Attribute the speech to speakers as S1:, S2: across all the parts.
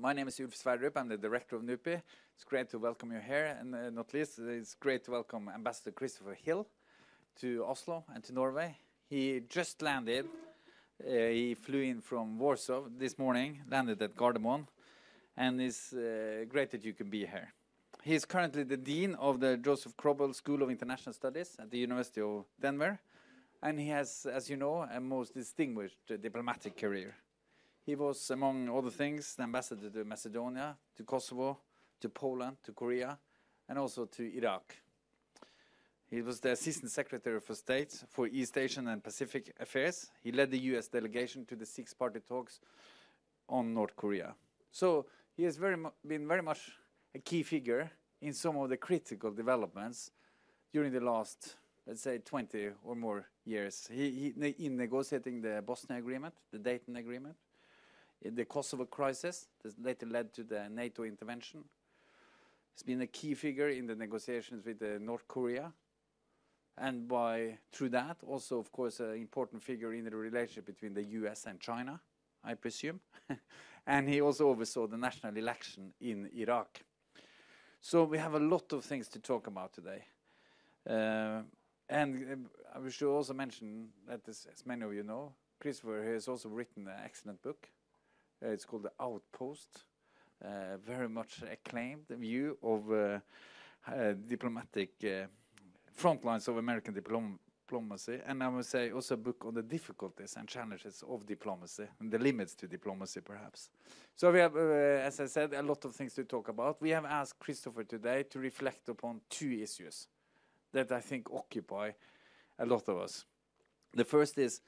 S1: My name is Ulf Sverdrup. I'm the director of NUPI. It's great to welcome you here, and uh, not least, it's great to welcome Ambassador Christopher Hill to Oslo and to Norway. He just landed. Uh, he flew in from Warsaw this morning, landed at Gardermoen, and it's uh, great that you can be here. He is currently the dean of the Josef Korbel School of International Studies at the University of Denver, and he has, as you know, a most distinguished diplomatic career. He was, among other things, the ambassador to Macedonia, to Kosovo, to Poland, to Korea, and also to Iraq. He was the Assistant Secretary for State for East Asian and Pacific Affairs. He led the U.S. delegation to the six-party talks on North Korea. So he has been very much a key figure in some of the critical developments during the last, let's say, 20 or more years. He In negotiating the Bosnia Agreement, the Dayton Agreement, the Kosovo crisis that later led to the NATO intervention. He's been a key figure in the negotiations with uh, North Korea, and through that, also, of course, an important figure in the relationship between the U.S. and China, I presume. And he also oversaw the national election in Iraq. So we have a lot of things to talk about today. Uh, and uh, I should also mention that, as many of you know, Christopher has also written an excellent book. Uh, it's called The Outpost, uh, very much acclaimed view of uh, diplomatic front lines of American diplomacy. And I would say also a book on the difficulties and challenges of diplomacy and the limits to diplomacy, perhaps. So we have, as I said, a lot of things to talk about. We have asked Christopher today to reflect upon two issues that I think occupy a lot of us. The first is,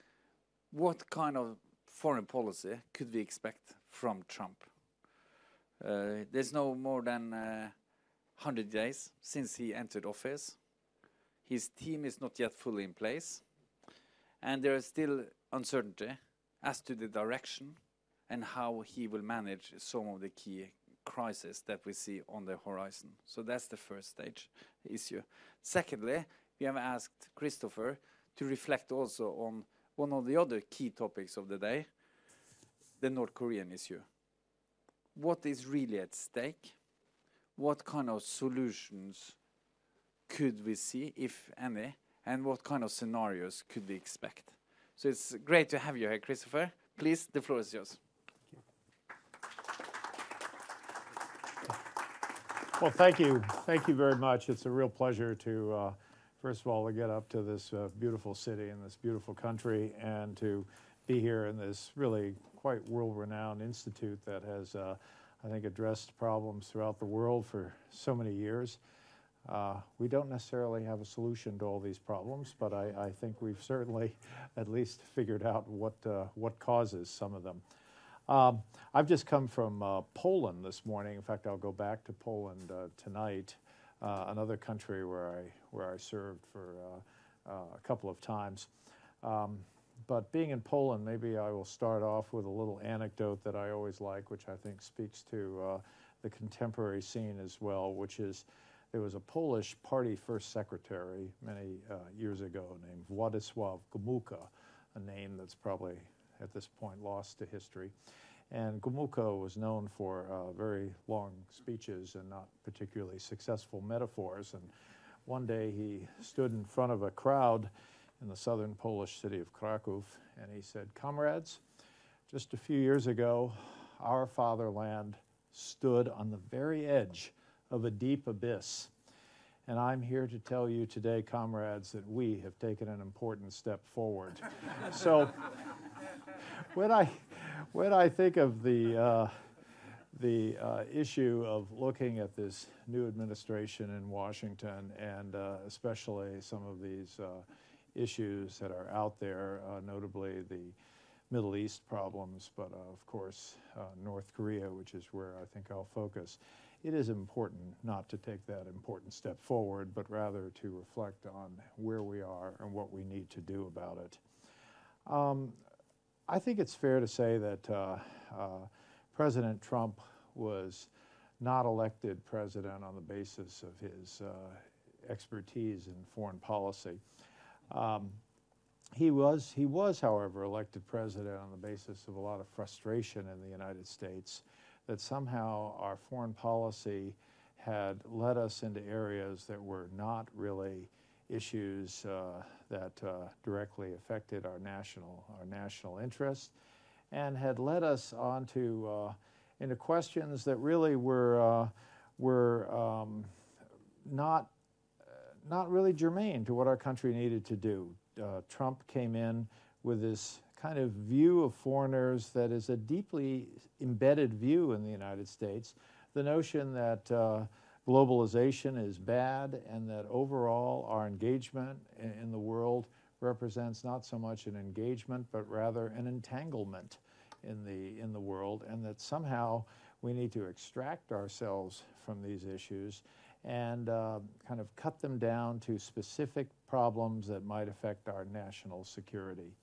S1: what kind of foreign policy could we expect from Trump? Uh, there's no more than uh, 100 days since he entered office. His team is not yet fully in place, and there is still uncertainty as to the direction and how he will manage some of the key crises that we see on the horizon. So that's the first stage issue. Secondly, we have asked Christopher to reflect also on one of the other key topics of the day, the North Korean issue. What is really at stake? What kind of solutions could we see, if any, and what kind of scenarios could we expect? So it's great to have you here, Christopher. Please, the floor is yours.
S2: Well, thank you. Thank you very much. It's a real pleasure to, uh, first of all, to get up to this uh, beautiful city and this beautiful country, and to be here in this really quite world-renowned institute that has, uh, I think, addressed problems throughout the world for so many years. Uh, we don't necessarily have a solution to all these problems, but I think we've certainly at least figured out what what causes some of them. Um, I've just come from Poland this morning. In fact, I'll go back to Poland tonight, another country where I served for uh, uh, a couple of times. Um, but being in Poland, maybe I will start off with a little anecdote that I always like, which I think speaks to uh, the contemporary scene as well, which is there was a Polish party first secretary many years ago named Władysław Gomułka, a name that's probably at this point lost to history. And Gomułka was known for very long speeches and not particularly successful metaphors. And one day he stood in front of a crowd in the southern Polish city of Kraków, and he said, "Comrades, just a few years ago, our fatherland stood on the very edge of a deep abyss. And I'm here to tell you today, comrades, that we have taken an important step forward." So when I when I think of the uh, Uh, issue of looking at this new administration in Washington, and uh, especially some of these uh, issues that are out there, notably the Middle East problems, but of course, North Korea, which is where I think I'll focus, it is important not to take that important step forward, but rather to reflect on where we are and what we need to do about it. Um, I think it's fair to say that President Trump was not elected president on the basis of his expertise in foreign policy. He was, however, elected president on the basis of a lot of frustration in the United States that somehow our foreign policy had led us into areas that were not really issues uh, that uh, directly affected our national our national interests, and had led us onto uh, into questions that really were uh, were um, not not really germane to what our country needed to do. Uh, Trump came in with this kind of view of foreigners that is a deeply embedded view in the United States. The notion that uh, globalization is bad and that overall our engagement in, in the world represents not so much an engagement but rather an entanglement in the in the world and that somehow we need to extract ourselves from these issues and uh, kind of cut them down to specific problems that might affect our national security.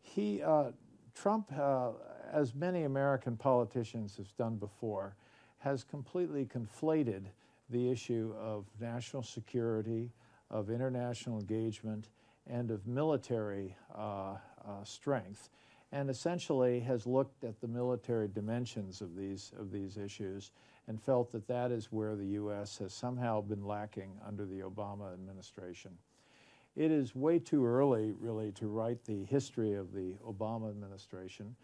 S2: He, uh, Trump, uh, as many American politicians have done before, has completely conflated the issue of national security, of international engagement, and of military uh, uh, strength, and essentially has looked at the military dimensions of these, of these issues and felt that that is where the U.S. has somehow been lacking under the Obama administration. It is way too early, really, to write the history of the Obama administration,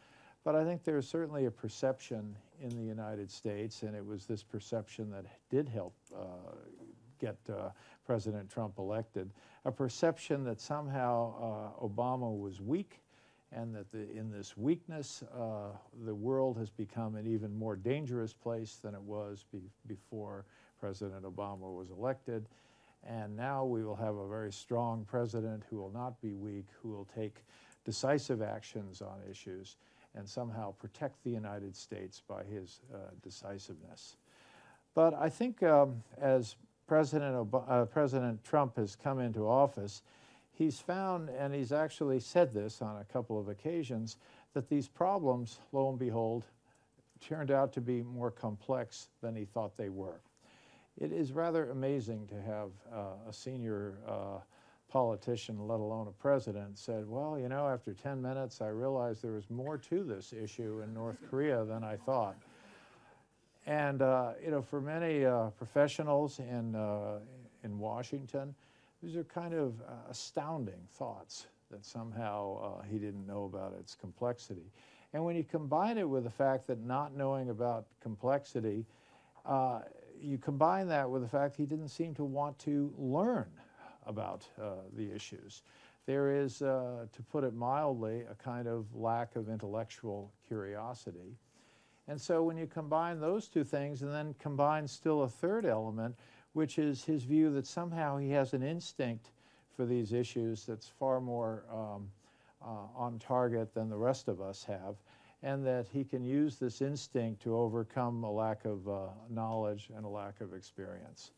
S2: but I think there's certainly a perception in the United States, and it was this perception that did help uh, get uh, President Trump elected, a perception that somehow uh, Obama was weak and that the, in this weakness, uh, the world has become an even more dangerous place than it was be, before President Obama was elected. And now we will have a very strong president who will not be weak, who will take decisive actions on issues and somehow protect the United States by his uh, decisiveness. But I think um, as President, Ob- uh, President Trump has come into office, he's found, and he's actually said this on a couple of occasions, that these problems, lo and behold, turned out to be more complex than he thought they were. It is rather amazing to have uh, a senior uh, politician, let alone a president, said, well, you know, after 10 minutes, I realized there was more to this issue in North Korea than I thought. And, uh, you know, for many uh, professionals in, uh, in Washington, these are kind of uh, astounding thoughts that somehow uh, he didn't know about its complexity. And when you combine it with the fact that not knowing about complexity, uh, you combine that with the fact he didn't seem to want to learn about uh, the issues. There is, uh, to put it mildly, a kind of lack of intellectual curiosity. And so when you combine those two things and then combine still a third element, which is his view that somehow he has an instinct for these issues that's far more um, uh, on target than the rest of us have, and that he can use this instinct to overcome a lack of uh, knowledge and a lack of experience.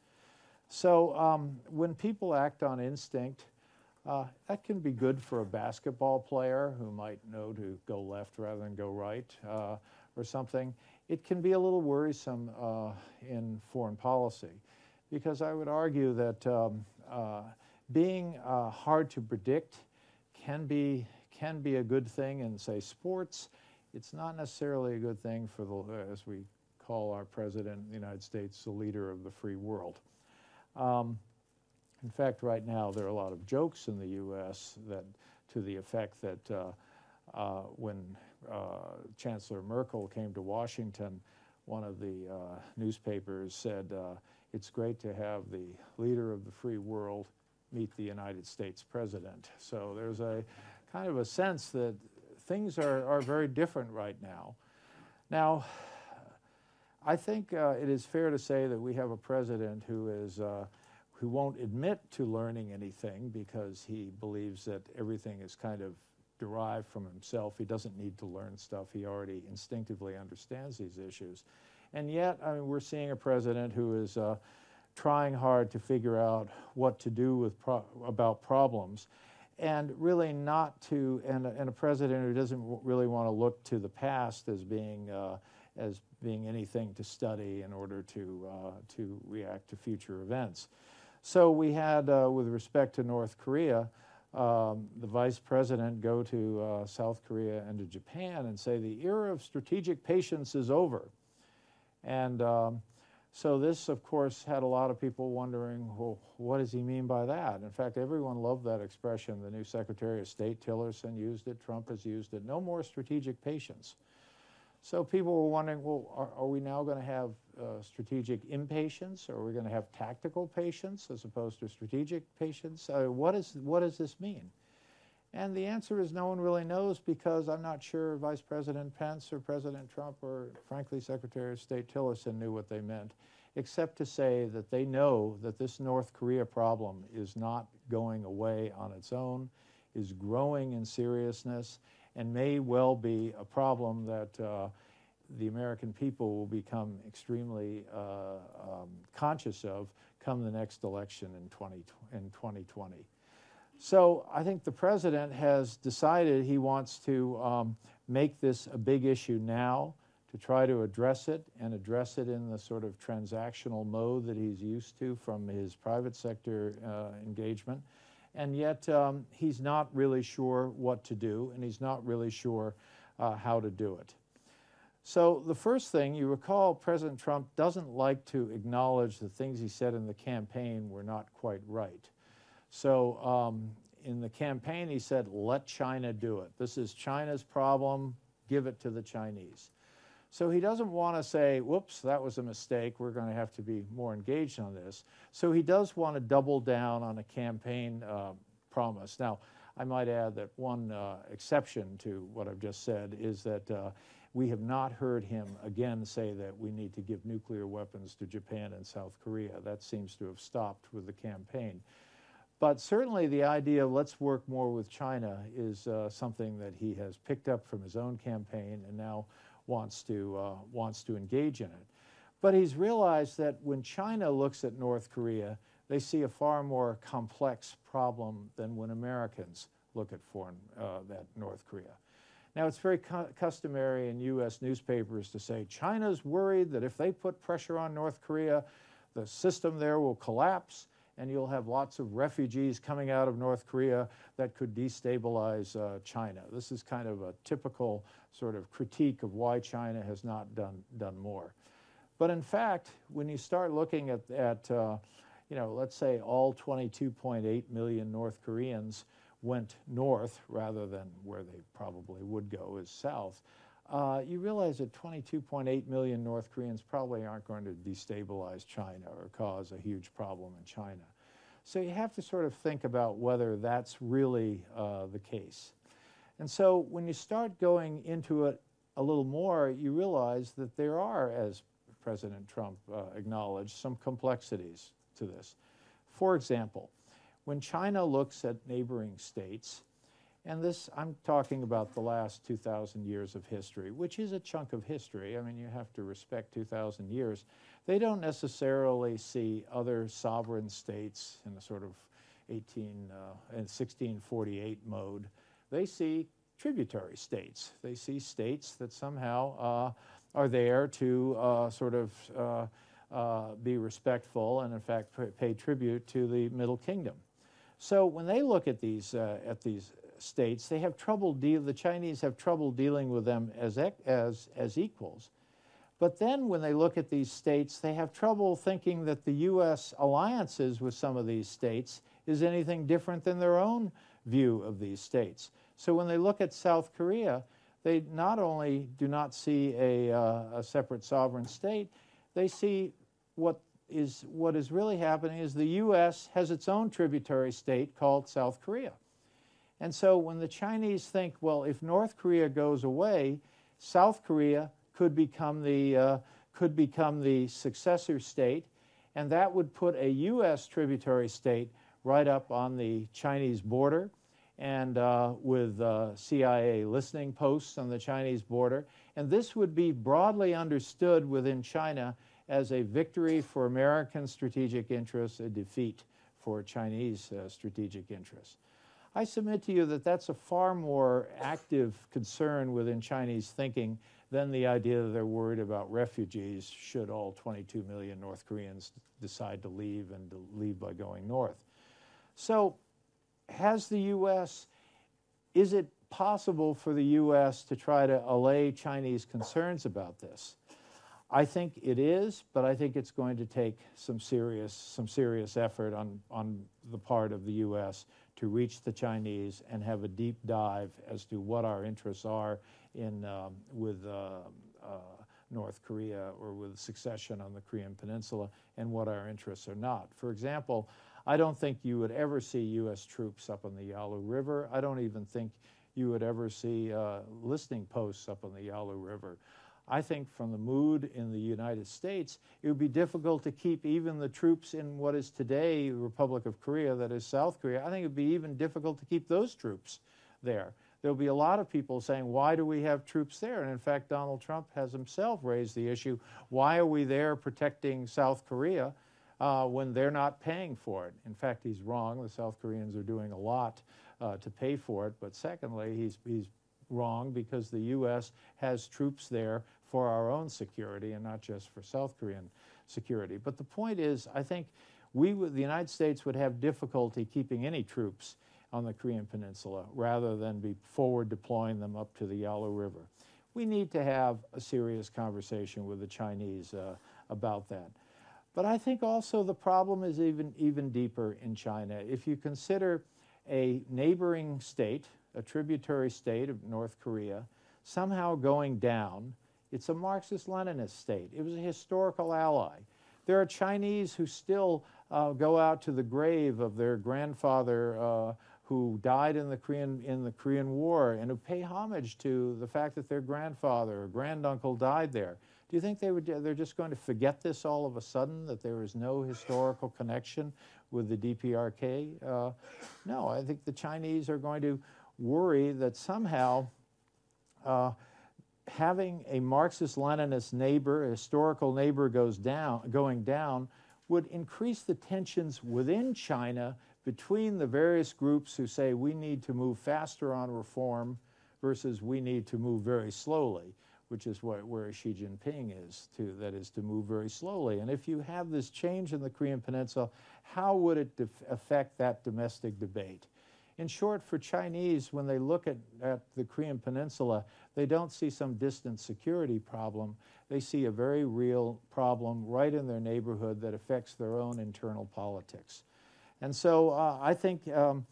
S2: So um, when people act on instinct, uh, that can be good for a basketball player who might know to go left rather than go right uh, or something. It can be a little worrisome uh, in foreign policy because I would argue that um, uh, being uh, hard to predict can be, can be a good thing in, say, sports. It's not necessarily a good thing for the, as we call our president in the United States, the leader of the free world. Um, in fact, right now there are a lot of jokes in the U.S. that, to the effect that uh, uh, when uh, Chancellor Merkel came to Washington, one of the uh, newspapers said, uh, it's great to have the leader of the free world meet the United States president. So there's a kind of a sense that things are, are very different right now. Now, I think uh, it is fair to say that we have a president who is uh, who won't admit to learning anything because he believes that everything is kind of derived from himself. He doesn't need to learn stuff. He already instinctively understands these issues. And yet, I mean, we're seeing a president who is uh, trying hard to figure out what to do with pro about problems, and really not to, and, and, a president who doesn't really want to look to the past as being uh, as being anything to study in order to uh, to react to future events. So we had, uh, with respect to North Korea. Um, the vice president go to uh, South Korea and to Japan and say the era of strategic patience is over. And um, so this, of course, had a lot of people wondering, well, what does he mean by that? In fact, everyone loved that expression. The new Secretary of State Tillerson used it. Trump has used it. No more strategic patience. So people were wondering, well, are, are we now going to have uh, strategic impatience? Or are we going to have tactical patience as opposed to strategic patience? Uh, what, is, what does this mean? And the answer is no one really knows because I'm not sure Vice President Pence or President Trump or, frankly, Secretary of State Tillerson knew what they meant, except to say that they know that this North Korea problem is not going away on its own, is growing in seriousness, and may well be a problem that uh, the American people will become extremely uh, um, conscious of come the next election in, 20, in 2020. So I think the president has decided he wants to um, make this a big issue now, to try to address it and address it in the sort of transactional mode that he's used to from his private sector uh, engagement. And yet um, he's not really sure what to do, and he's not really sure uh, how to do it. So the first thing, you recall President Trump doesn't like to acknowledge the things he said in the campaign were not quite right. So um, in the campaign, he said, let China do it. This is China's problem, give it to the Chinese. So he doesn't want to say, whoops, that was a mistake, we're going to have to be more engaged on this. So he does want to double down on a campaign uh, promise. Now, I might add that one uh, exception to what I've just said is that uh, we have not heard him again say that we need to give nuclear weapons to Japan and South Korea. That seems to have stopped with the campaign. But certainly the idea of let's work more with China is uh, something that he has picked up from his own campaign and now wants to, uh, wants to engage in it. But he's realized that when China looks at North Korea, they see a far more complex problem than when Americans look at foreign, uh, that North Korea. Now, it's very cu customary in U.S. newspapers to say China's worried that if they put pressure on North Korea, the system there will collapse and you'll have lots of refugees coming out of North Korea that could destabilize uh, China. This is kind of a typical sort of critique of why China has not done, done more. But in fact, when you start looking at, at uh, you know, let's say all 22.8 million North Koreans went north rather than where they probably would go is south, uh, you realize that 22.8 million North Koreans probably aren't going to destabilize China or cause a huge problem in China. So you have to sort of think about whether that's really uh, the case. And so when you start going into it a little more, you realize that there are, as President Trump uh, acknowledged, some complexities to this. For example, when China looks at neighboring states, and this, I'm talking about the last 2,000 years of history, which is a chunk of history. I mean, you have to respect 2,000 years. They don't necessarily see other sovereign states in a sort of 18, uh, 1648 mode. They see tributary states. They see states that somehow uh, are there to uh, sort of uh, uh, be respectful and, in fact, pay tribute to the Middle Kingdom. So when they look at these, uh, at these states, they have trouble deal, the Chinese have trouble dealing with them as, as, as equals. But then when they look at these states, they have trouble thinking that the U.S. alliances with some of these states is anything different than their own view of these states. So when they look at South Korea, they not only do not see a, uh, a separate sovereign state, they see what is, what is really happening is the U.S. has its own tributary state called South Korea. And so when the Chinese think, well, if North Korea goes away, South Korea could become the, uh, could become the successor state, and that would put a U.S. tributary state right up on the Chinese border and uh, with uh, CIA listening posts on the Chinese border. And this would be broadly understood within China as a victory for American strategic interests, a defeat for Chinese uh, strategic interests. I submit to you that that's a far more active concern within Chinese thinking than the idea that they're worried about refugees should all 22 million North Koreans decide to leave and to leave by going north. So, has the U.S., is it possible for the U.S. to try to allay Chinese concerns about this? I think it is, but I think it's going to take some serious, some serious effort on, on the part of the U.S. to reach the Chinese and have a deep dive as to what our interests are in um, with uh, uh, North Korea or with succession on the Korean Peninsula and what our interests are not. For example, I don't think you would ever see U.S. troops up on the Yalu River. I don't even think you would ever see uh, listening posts up on the Yalu River. I think from the mood in the United States, it would be difficult to keep even the troops in what is today the Republic of Korea, that is South Korea. I think it would be even difficult to keep those troops there. There'll be a lot of people saying, why do we have troops there? And in fact, Donald Trump has himself raised the issue, why are we there protecting South Korea uh, when they're not paying for it? In fact, he's wrong. The South Koreans are doing a lot uh, to pay for it. But secondly, he's, he's wrong because the U.S. has troops there for our own security and not just for South Korean security. But the point is, I think we, the United States, would have difficulty keeping any troops on the Korean Peninsula rather than be forward deploying them up to the Yalu River. We need to have a serious conversation with the Chinese uh, about that. But I think also the problem is even, even deeper in China. If you consider a neighboring state, a tributary state of North Korea, somehow going down, it's a Marxist Leninist state. It was a historical ally. There are Chinese who still uh, go out to the grave of their grandfather uh, who died in the Korean in the Korean War and who pay homage to the fact that their grandfather or granduncle died there. Do you think they would they're just going to forget this all of a sudden that there is no historical connection with the DPRK? Uh, no, I think the Chinese are going to worry that somehow uh, having a Marxist-Leninist neighbor, a historical neighbor goes down, going down, would increase the tensions within China between the various groups who say we need to move faster on reform versus we need to move very slowly, which is what, where Xi Jinping is, to, that is to move very slowly. And if you have this change in the Korean Peninsula, how would it affect that domestic debate? In short, for Chinese, when they look at, at the Korean Peninsula, they don't see some distant security problem. They see a very real problem right in their neighborhood that affects their own internal politics. And so uh, I think, um,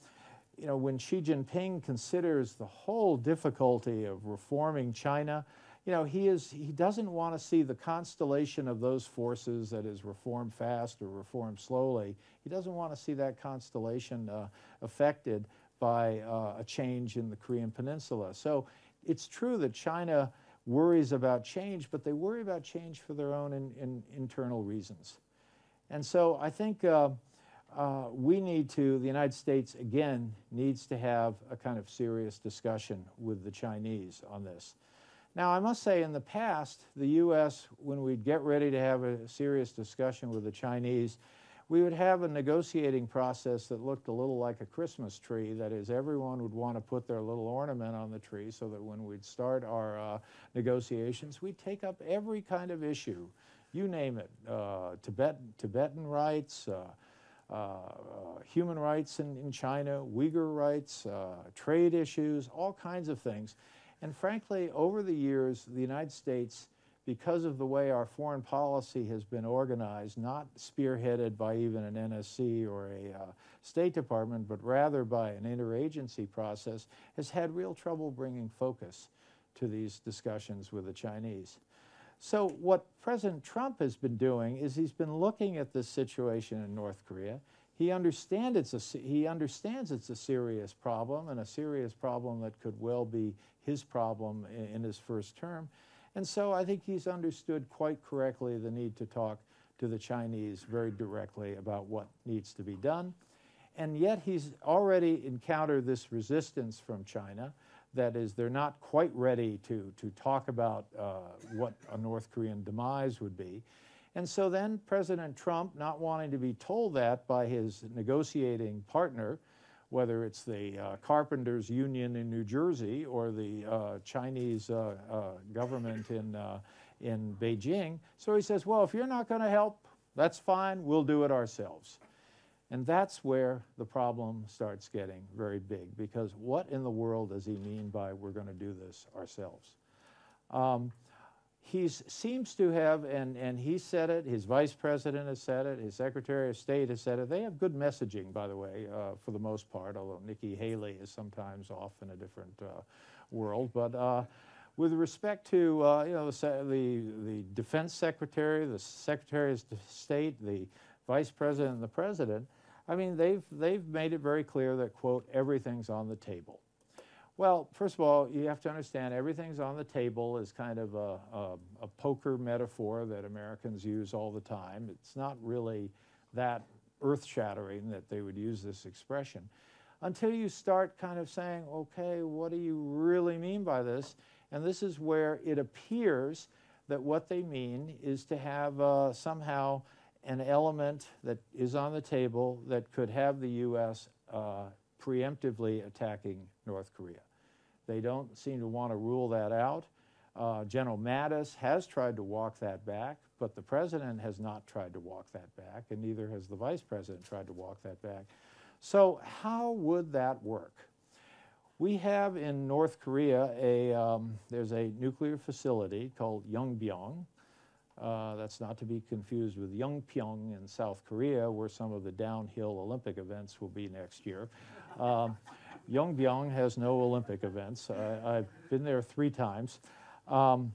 S2: you know, when Xi Jinping considers the whole difficulty of reforming China, you know, he, is, he doesn't want to see the constellation of those forces that is reform fast or reform slowly. He doesn't want to see that constellation uh, affected by uh, a change in the Korean Peninsula. So it's true that China worries about change, but they worry about change for their own in, in internal reasons. And so I think uh, uh, we need to, the United States again needs to have a kind of serious discussion with the Chinese on this. Now, I must say, in the past, the U.S., when we'd get ready to have a serious discussion with the Chinese, we would have a negotiating process that looked a little like a Christmas tree. That is, everyone would want to put their little ornament on the tree so that when we'd start our uh, negotiations, we'd take up every kind of issue. You name it uh, Tibet, Tibetan rights, uh, uh, uh, human rights in, in China, Uyghur rights, uh, trade issues, all kinds of things. And frankly, over the years, the United States, because of the way our foreign policy has been organized, not spearheaded by even an NSC or a uh, State Department, but rather by an interagency process, has had real trouble bringing focus to these discussions with the Chinese. So what President Trump has been doing is he's been looking at this situation in North Korea. He, understand it's a, he understands it's a serious problem and a serious problem that could well be his problem in, in his first term. And so I think he's understood quite correctly the need to talk to the Chinese very directly about what needs to be done. And yet he's already encountered this resistance from China. That is, they're not quite ready to, to talk about uh, what a North Korean demise would be. And so then President Trump, not wanting to be told that by his negotiating partner, whether it's the uh, Carpenters Union in New Jersey or the uh, Chinese uh, uh government in, uh, in Beijing, so he says, well, if you're not going to help, that's fine, we'll do it ourselves. And that's where the problem starts getting very big because what in the world does he mean by we're going to do this ourselves? Um, he seems to have, and, and he said it, his vice president has said it, his secretary of state has said it. They have good messaging, by the way, uh, for the most part, although Nikki Haley is sometimes off in a different uh, world. But uh, with respect to uh, you know the, the, the defense secretary, the secretary of state, the vice president, and the president, I mean they've they've made it very clear that quote everything's on the table. Well, first of all, you have to understand everything's on the table is kind of a, a, a, poker metaphor that Americans use all the time. It's not really that earth shattering that they would use this expression until you start kind of saying, okay, what do you really mean by this? And this is where it appears that what they mean is to have uh, somehow an element that is on the table that could have the U.S. Uh, preemptively attacking North Korea. They don't seem to want to rule that out. Uh, General Mattis has tried to walk that back, but the president has not tried to walk that back, and neither has the vice president tried to walk that back. So, how would that work? We have in North Korea a um, there's a nuclear facility called Yongbyon. Uh, that's not to be confused with Yongpyong in South Korea, where some of the downhill Olympic events will be next year. Um, Yongbyon has no Olympic events. I, have been there three times. Um,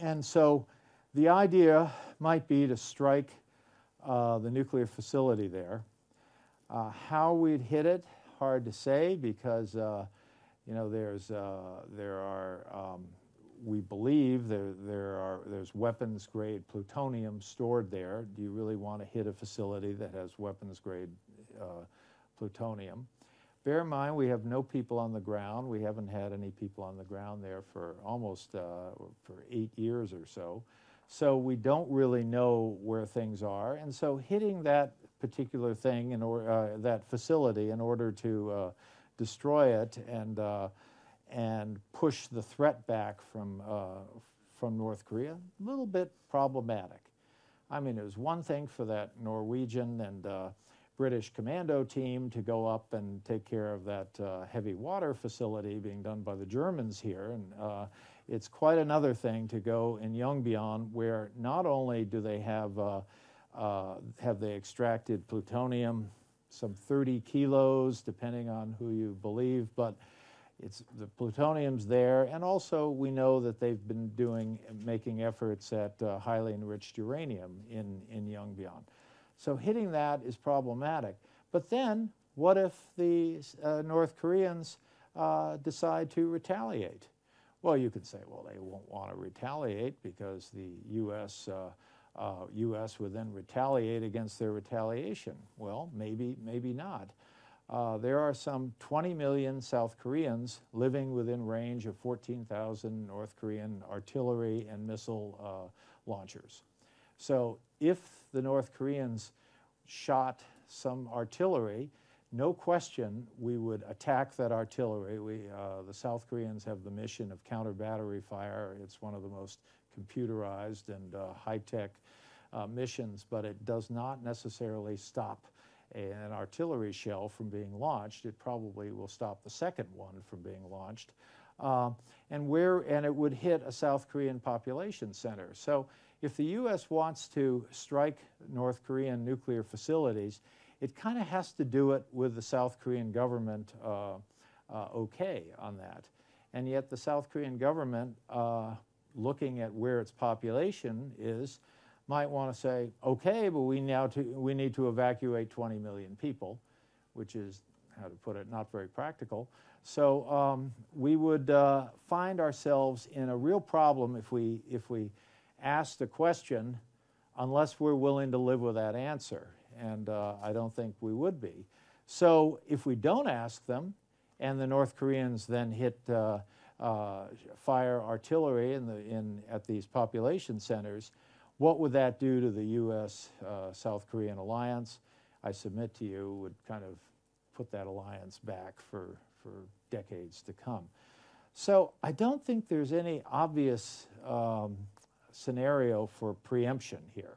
S2: and so the idea might be to strike uh, the nuclear facility there. Uh, how we'd hit it, hard to say because, uh, you know, there's, uh, there are, um, we believe there, there are, there's weapons grade plutonium stored there. Do you really want to hit a facility that has weapons grade uh, plutonium? Bear in mind, we have no people on the ground. We haven't had any people on the ground there for almost uh, for eight years or so. So we don't really know where things are. And so hitting that particular thing in or, uh, that facility in order to uh, destroy it and uh, and push the threat back from uh, from North Korea, a little bit problematic. I mean, it was one thing for that Norwegian and uh, British commando team to go up and take care of that uh, heavy water facility being done by the Germans here. And uh, it's quite another thing to go in Yongbyon, where not only do they have uh, uh have they extracted plutonium, some 30 kilos, depending on who you believe, but it's the plutonium's there, and also we know that they've been doing making efforts at uh, highly enriched uranium in in Yongbyon. So hitting that is problematic. But then, what if the uh, North Koreans uh, decide to retaliate? Well, you could say, well, they won't want to retaliate because the U.S. Uh, uh U.S. would then retaliate against their retaliation. Well, maybe, maybe not. Uh, there are some 20 million South Koreans living within range of 14,000 North Korean artillery and missile uh, launchers. So if the North Koreans shot some artillery, no question we would attack that artillery. We, uh, the South Koreans have the mission of counter battery fire. It's one of the most computerized and uh, high tech uh, missions, but it does not necessarily stop an artillery shell from being launched. It probably will stop the second one from being launched. Uh, and where and it would hit a South Korean population center. So if the U.S. wants to strike North Korean nuclear facilities, it kind of has to do it with the South Korean government uh, uh, okay on that. And yet the South Korean government, uh, looking at where its population is, might want to say, okay, but we now to, we need to evacuate 20 million people, which is, how to put it, not very practical. So um, we would uh, find ourselves in a real problem if we if we asked a question unless we're willing to live with that answer. And uh, I don't think we would be. So if we don't ask them, and the North Koreans then hit uh, uh, fire artillery in the, in, at these population centers, what would that do to the U.S. Uh, South Korean alliance? I submit to you would kind of put that alliance back for, for decades to come. So I don't think there's any obvious um, scenario for preemption here.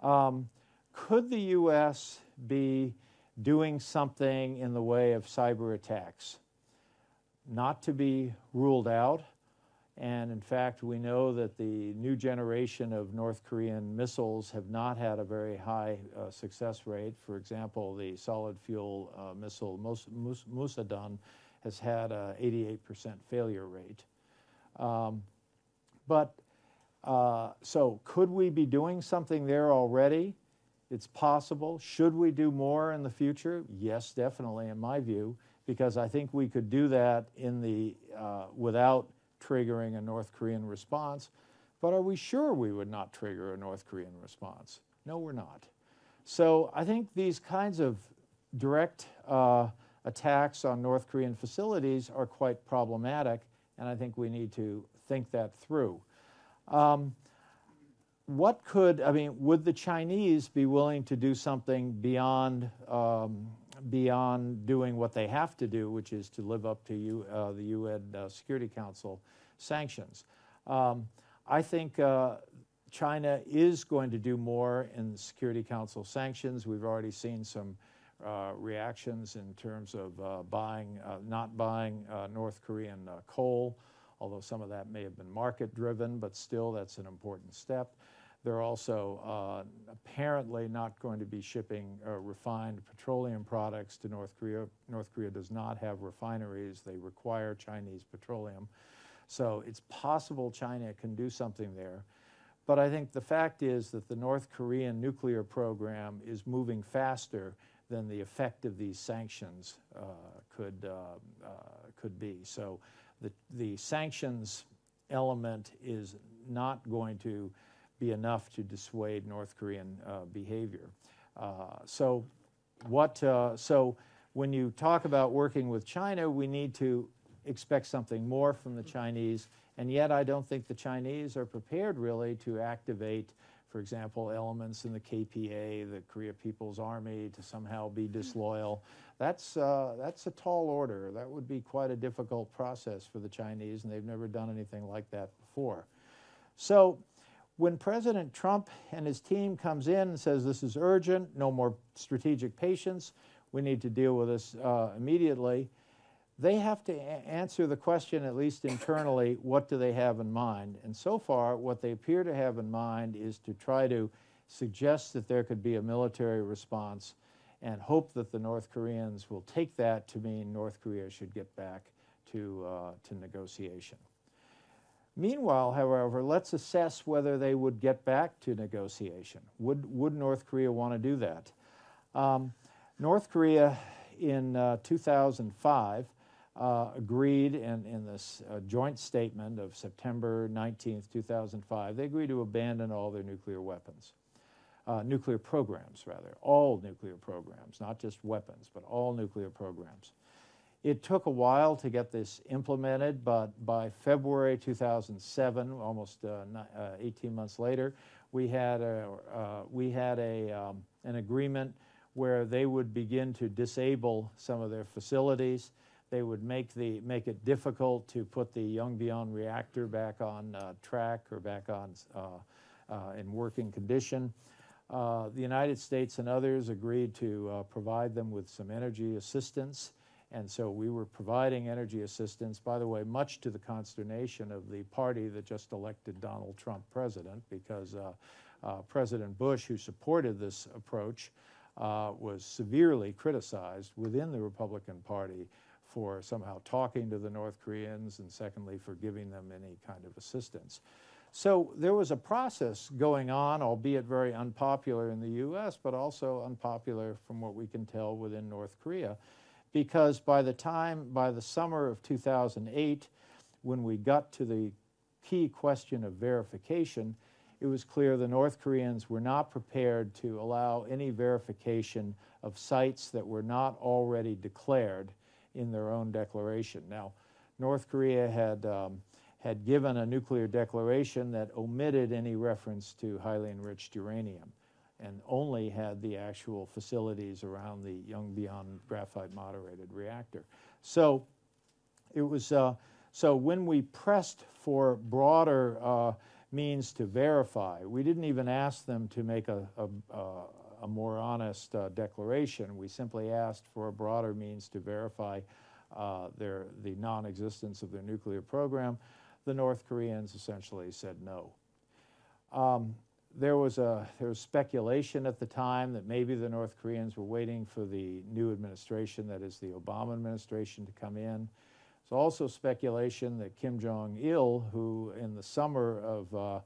S2: Um, could the U.S. be doing something in the way of cyber attacks? Not to be ruled out. And in fact, we know that the new generation of North Korean missiles have not had a very high uh, success rate. For example, the solid fuel uh, missile Mus- Mus- has had an 88% failure rate. Um, but uh, so, could we be doing something there already? It's possible. Should we do more in the future? Yes, definitely, in my view, because I think we could do that in the uh, without triggering a North Korean response. But are we sure we would not trigger a North Korean response? No, we're not. So I think these kinds of direct uh, attacks on North Korean facilities are quite problematic, and I think we need to think that through. Um, what could, I mean, would the Chinese be willing to do something beyond, um, beyond doing what they have to do, which is to live up to U, uh, the UN uh, Security Council sanctions? Um, I think uh, China is going to do more in the Security Council sanctions. We've already seen some uh, reactions in terms of uh, buying, uh, not buying North Korean coal, although some of that may have been market driven, but still that's an important step. They're also uh, apparently not going to be shipping uh, refined petroleum products to North Korea. North Korea does not have refineries, they require Chinese petroleum. So it's possible China can do something there. But I think the fact is that the North Korean nuclear program is moving faster than the effect of these sanctions uh, could, uh, uh, could be. So the, the sanctions element is not going to be enough to dissuade North Korean uh, behavior. Uh, so, what? Uh, so, when you talk about working with China, we need to expect something more from the Chinese, and yet I don't think the Chinese are prepared really to activate, for example, elements in the KPA, the Korea People's Army, to somehow be disloyal. That's, uh, that's a tall order. That would be quite a difficult process for the Chinese, and they've never done anything like that before. So, when President Trump and his team comes in and says this is urgent, no more strategic patience, we need to deal with this uh, immediately, they have to answer the question, at least internally, what do they have in mind? And so far, what they appear to have in mind is to try to suggest that there could be a military response and hope that the North Koreans will take that to mean North Korea should get back to, uh, to negotiation. Meanwhile, however, let's assess whether they would get back to negotiation. Would, would North Korea want to do that? Um, North Korea in uh, 2005 uh, agreed in, in this uh, joint statement of September 19, 2005, they agreed to abandon all their nuclear weapons. Uh, nuclear programs, rather, all nuclear programs, not just weapons, but all nuclear programs. It took a while to get this implemented, but by February 2007, almost uh, uh, 18 months later, we had a, uh, we had a, um, an agreement where they would begin to disable some of their facilities. They would make, the, make it difficult to put the Yongbyon reactor back on uh, track or back on uh, in working condition. The United States and others agreed to provide them with some energy assistance. And so we were providing energy assistance, by the way, much to the consternation of the party that just elected Donald Trump president, because uh, uh, President Bush, who supported this approach, uh, was severely criticized within the Republican Party for somehow talking to the North Koreans and, secondly, for giving them any kind of assistance. So there was a process going on, albeit very unpopular in the US, but also unpopular from what we can tell within North Korea because by the time, by the summer of 2008, when we got to the key question of verification, it was clear the North Koreans were not prepared to allow any verification of sites that were not already declared in their own declaration. Now, North Korea had, um, had given a nuclear declaration that omitted any reference to highly enriched uranium and only had the actual facilities around the Young Yongbyon graphite moderated reactor. So it was, uh, so when we pressed for broader uh, means to verify, we didn't even ask them to make a, a, a more honest uh, declaration. We simply asked for a broader means to verify uh, their, the non-existence of their nuclear program. The North Koreans essentially said no. Um, there was a there was speculation at the time that maybe the North Koreans were waiting for the new administration, that is the Obama administration, to come in. There's also speculation that Kim Jong Il, who in the summer of uh,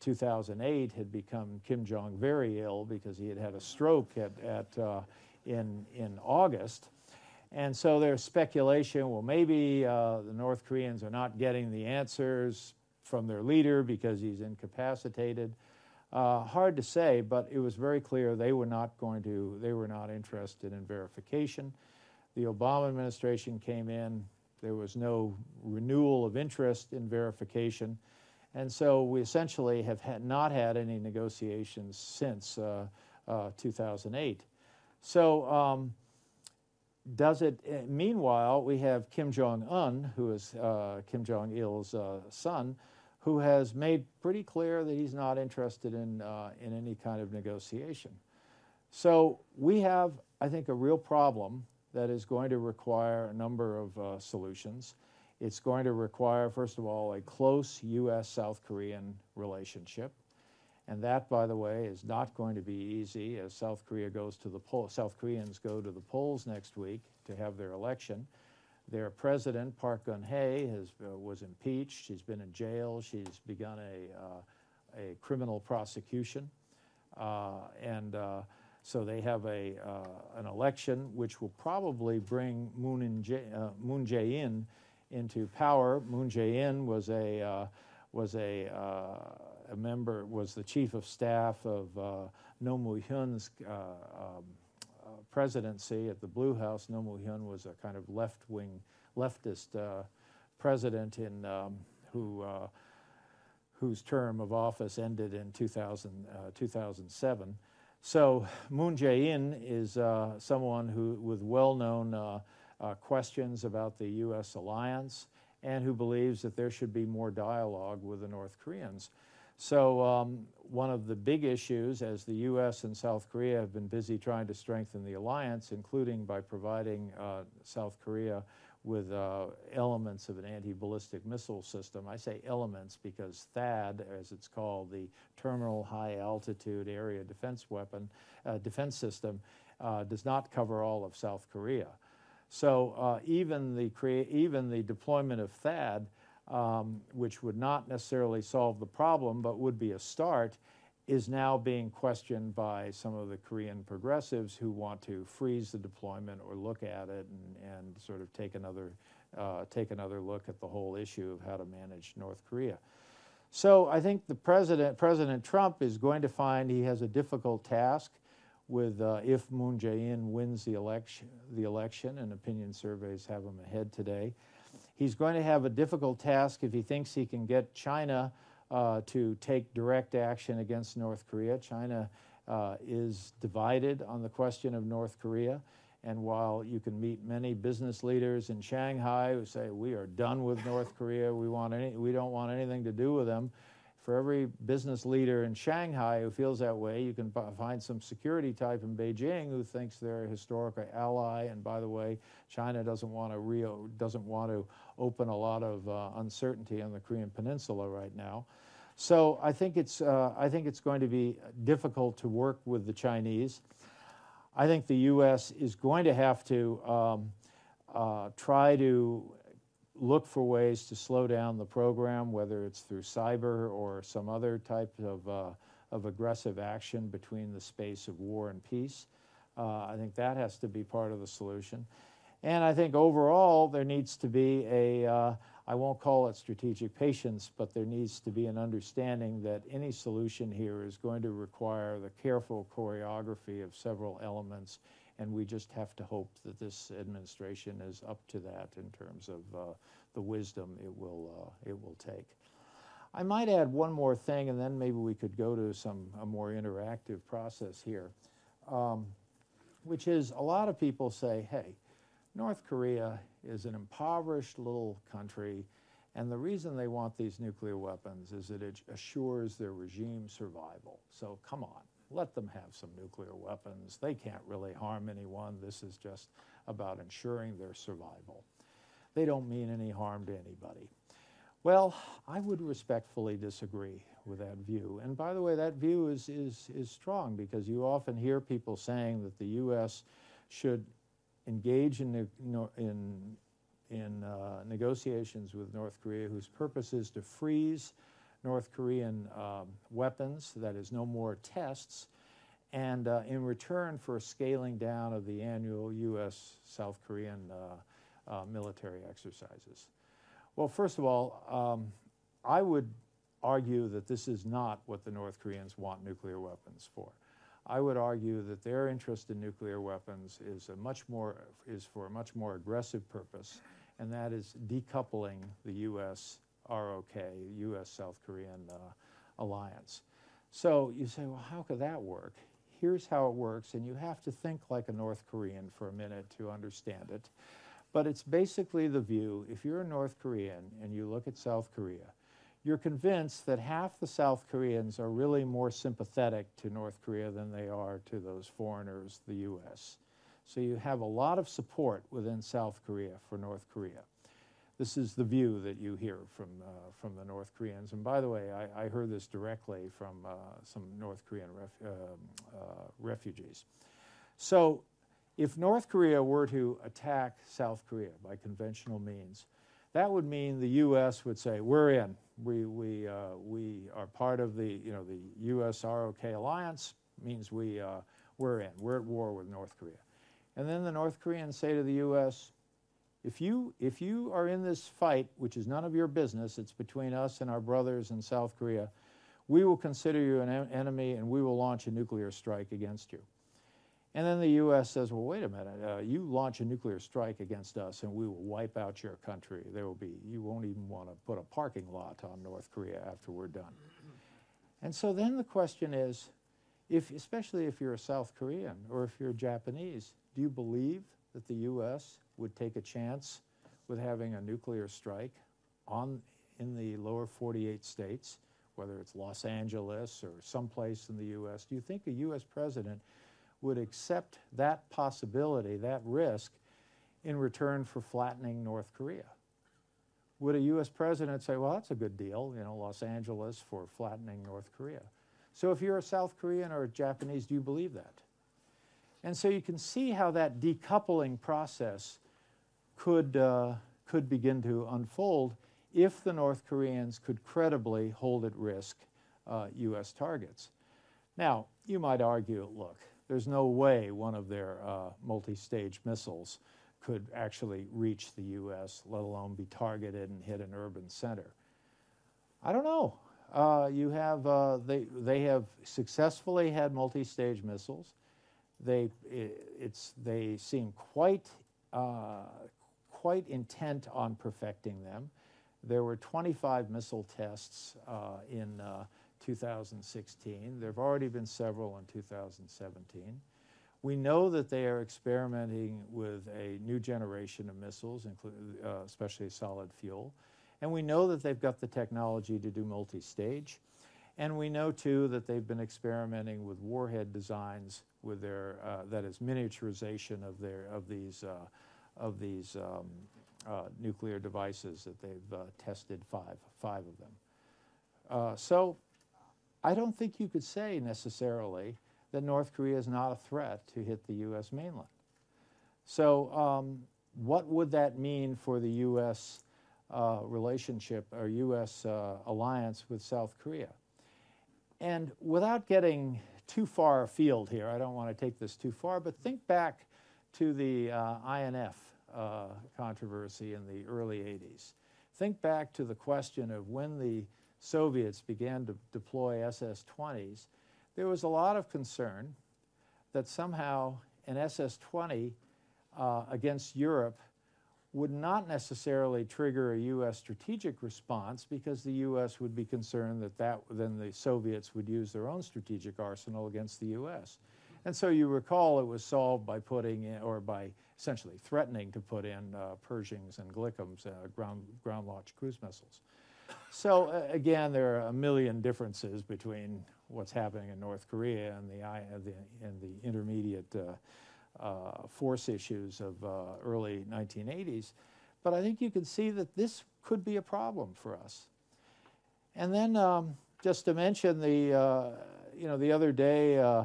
S2: 2008 had become Kim Jong very ill because he had had a stroke at, at uh, in in August, and so there's speculation. Well, maybe uh, the North Koreans are not getting the answers from their leader because he's incapacitated. Uh, hard to say, but it was very clear they were not going to, they were not interested in verification. The Obama administration came in, there was no renewal of interest in verification, and so we essentially have had not had any negotiations since uh, uh, 2008. So, um, does it, eh, meanwhile, we have Kim Jong un, who is uh, Kim Jong il's uh, son, who has made pretty clear that he's not interested in, uh, in any kind of negotiation. So we have, I think, a real problem that is going to require a number of uh, solutions. It's going to require, first of all, a close U.S. South Korean relationship. And that, by the way, is not going to be easy as South Korea goes to the. South Koreans go to the polls next week to have their election. Their president, Park Geun-hye, has, uh, was impeached. She's been in jail. She's begun a, uh, a criminal prosecution. Uh, and uh, so they have a, uh, an election which will probably bring Moon, Jae, uh, Moon Jae-in into power. Moon Jae-in was a, was a, a member, was the chief of staff of Roh Moo-hyun's um, presidency at the Blue House, Roh Moo-hyun was a kind of left-wing, leftist uh, president in, um, who, uh, whose term of office ended in 2000, uh, 2007. So Moon Jae-in is uh, someone who, with well-known uh, uh, questions about the U.S. alliance and who believes that there should be more dialogue with the North Koreans. So um, one of the big issues, as the U.S. and South Korea have been busy trying to strengthen the alliance, including by providing uh, South Korea with uh, elements of an anti-ballistic missile system. I say elements because THAAD, as it's called, the Terminal High Altitude Area Defense Weapon uh, Defense System, uh, does not cover all of South Korea. So uh, even the even the deployment of THAAD um, which would not necessarily solve the problem but would be a start, is now being questioned by some of the Korean progressives who want to freeze the deployment or look at it and, and sort of take another, uh, take another look at the whole issue of how to manage North Korea. So I think the president, President Trump, is going to find he has a difficult task with uh, if Moon Jae-in wins the election, the election, and opinion surveys have him ahead today. He's going to have a difficult task if he thinks he can get China uh, to take direct action against North Korea. China uh, is divided on the question of North Korea. And while you can meet many business leaders in Shanghai who say we are done with North Korea, we want any, we don't want anything to do with them, for every business leader in Shanghai who feels that way, you can find some security type in Beijing who thinks they're a historical ally. And by the way, China doesn't want to Rio doesn't want to open a lot of uh, uncertainty on the Korean Peninsula right now. So I think it's uh, I think it's going to be difficult to work with the Chinese. I think the U.S. is going to have to um, uh, try to look for ways to slow down the program, whether it's through cyber or some other type of, uh, of aggressive action between the space of war and peace. Uh, I think that has to be part of the solution. And I think overall there needs to be a, uh, I won't call it strategic patience, but there needs to be an understanding that any solution here is going to require the careful choreography of several elements and we just have to hope that this administration is up to that in terms of uh, the wisdom it will, uh, it will take. I might add one more thing, and then maybe we could go to some a more interactive process here, um, which is a lot of people say, hey, North Korea is an impoverished little country, and the reason they want these nuclear weapons is that it assures their regime survival. So come on, let them have some nuclear weapons. They can't really harm anyone. This is just about ensuring their survival. They don't mean any harm to anybody. Well, I would respectfully disagree with that view. And by the way, that view is, is, is strong because you often hear people saying that the U.S. should engage in, in, in uh, negotiations with North Korea whose purpose is to freeze North Korean um, weapons, that is, no more tests, and uh, in return for scaling down of the annual U.S. South Korean uh, uh, military exercises. Well, first of all, um, I would argue that this is not what the North Koreans want nuclear weapons for. I would argue that their interest in nuclear weapons is a much more is for a much more aggressive purpose, and that is decoupling the U.S. ROK, U.S. South Korean uh, alliance. So you say, well, how could that work? Here's how it works, and you have to think like a North Korean for a minute to understand it. But it's basically the view if you're a North Korean and you look at South Korea, you're convinced that half the South Koreans are really more sympathetic to North Korea than they are to those foreigners, the U.S. So you have a lot of support within South Korea for North Korea. This is the view that you hear from, uh, from the North Koreans. And by the way, I, I heard this directly from uh, some North Korean ref, uh, uh refugees. So if North Korea were to attack South Korea by conventional means, that would mean the U.S. would say, we're in. We, we, uh, we are part of the, you know, the U.S. ROK alliance, means we, uh, we're in. We're at war with North Korea. And then the North Koreans say to the U.S., if you, if you are in this fight, which is none of your business, it's between us and our brothers in South Korea, we will consider you an en enemy and we will launch a nuclear strike against you. And then the U.S. says, well, wait a minute, uh, you launch a nuclear strike against us and we will wipe out your country. There will be, you won't even want to put a parking lot on North Korea after we're done. And so then the question is, if, especially if you're a South Korean or if you're Japanese, do you believe that the U.S. would take a chance with having a nuclear strike on in the lower 48 states, whether it's Los Angeles or someplace in the U.S.? Do you think a U.S. president would accept that possibility, that risk, in return for flattening North Korea? Would a U.S. president say, well, that's a good deal, you know, Los Angeles for flattening North Korea? So if you're a South Korean or a Japanese, do you believe that? And so you can see how that decoupling process could, uh, could begin to unfold if the North Koreans could credibly hold at risk uh, U.S. targets. Now, you might argue, look, there's no way one of their uh, multi-stage missiles could actually reach the U.S., let alone be targeted and hit an urban center. I don't know. Uh, you have uh, they they have successfully had multi-stage missiles. They it's they seem quite uh, quite intent on perfecting them. There were 25 missile tests uh, in uh, 2016. There have already been several in 2017. We know that they are experimenting with a new generation of missiles, uh, especially solid fuel. And we know that they've got the technology to do multi-stage. And we know, too, that they've been experimenting with warhead designs with their, uh, that is, miniaturization of, their, of these, uh, of these um, uh, nuclear devices that they've uh, tested five, five of them. Uh, so I don't think you could say necessarily that North Korea is not a threat to hit the U.S. mainland. So, um, what would that mean for the U.S. Uh, relationship or U.S. Alliance with South Korea? And without getting too far afield here, I don't want to take this too far, but think back to the uh, INF uh, controversy in the early 80s. Think back to the question of when the Soviets began to deploy SS 20s, there was a lot of concern that somehow an SS 20 uh, against Europe would not necessarily trigger a U.S. strategic response because the U.S. would be concerned that, that then the Soviets would use their own strategic arsenal against the U.S. And so you recall it was solved by putting in, or by essentially threatening to put in uh, Pershings and GLCMs, uh, ground, ground launched cruise missiles. So uh, again, there are a million differences between what's happening in North Korea and the, and the, and the intermediate uh, force issues of uh, early 1980s. but I think you can see that this could be a problem for us. And then um, just to mention the, uh, you know, the other day, uh,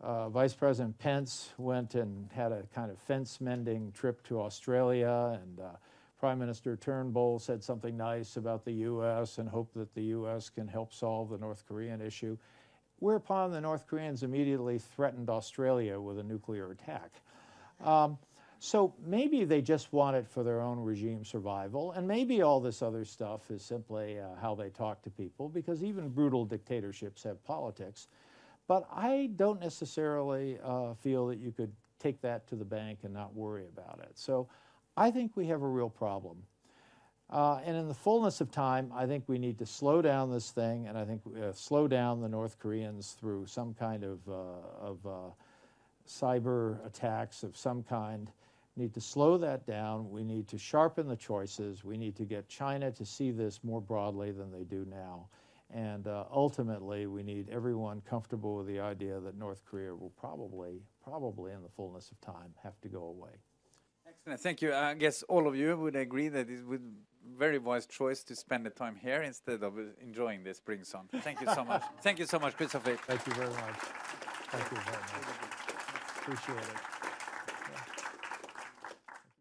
S2: uh, Vice President Pence went and had a kind of fence mending trip to Australia, and Prime Minister Turnbull said something nice about the U.S. and hoped that the U.S. can help solve the North Korean issue. Whereupon the North Koreans immediately threatened Australia with a nuclear attack. Um, so maybe they just want it for their own regime survival, and maybe all this other stuff is simply uh, how they talk to people, because even brutal dictatorships have politics. But I don't necessarily uh, feel that you could take that to the bank and not worry about it. So I think we have a real problem. Uh, and in the fullness of time, I think we need to slow down this thing, and I think uh, slow down the North Koreans through some kind of, uh, of uh, cyber attacks of some kind need to slow that down. We need to sharpen the choices. We need to get China to see this more broadly than they do now. And uh, ultimately, we need everyone comfortable with the idea that North Korea will probably, probably in the fullness of time, have to go away.
S1: Excellent. Thank you. I guess all of you would agree that it would very wise choice to spend the time here instead of enjoying the spring sun. Thank you so much. Thank you so much, Christopher.
S2: Thank you very much. Thank you very much. Appreciate it.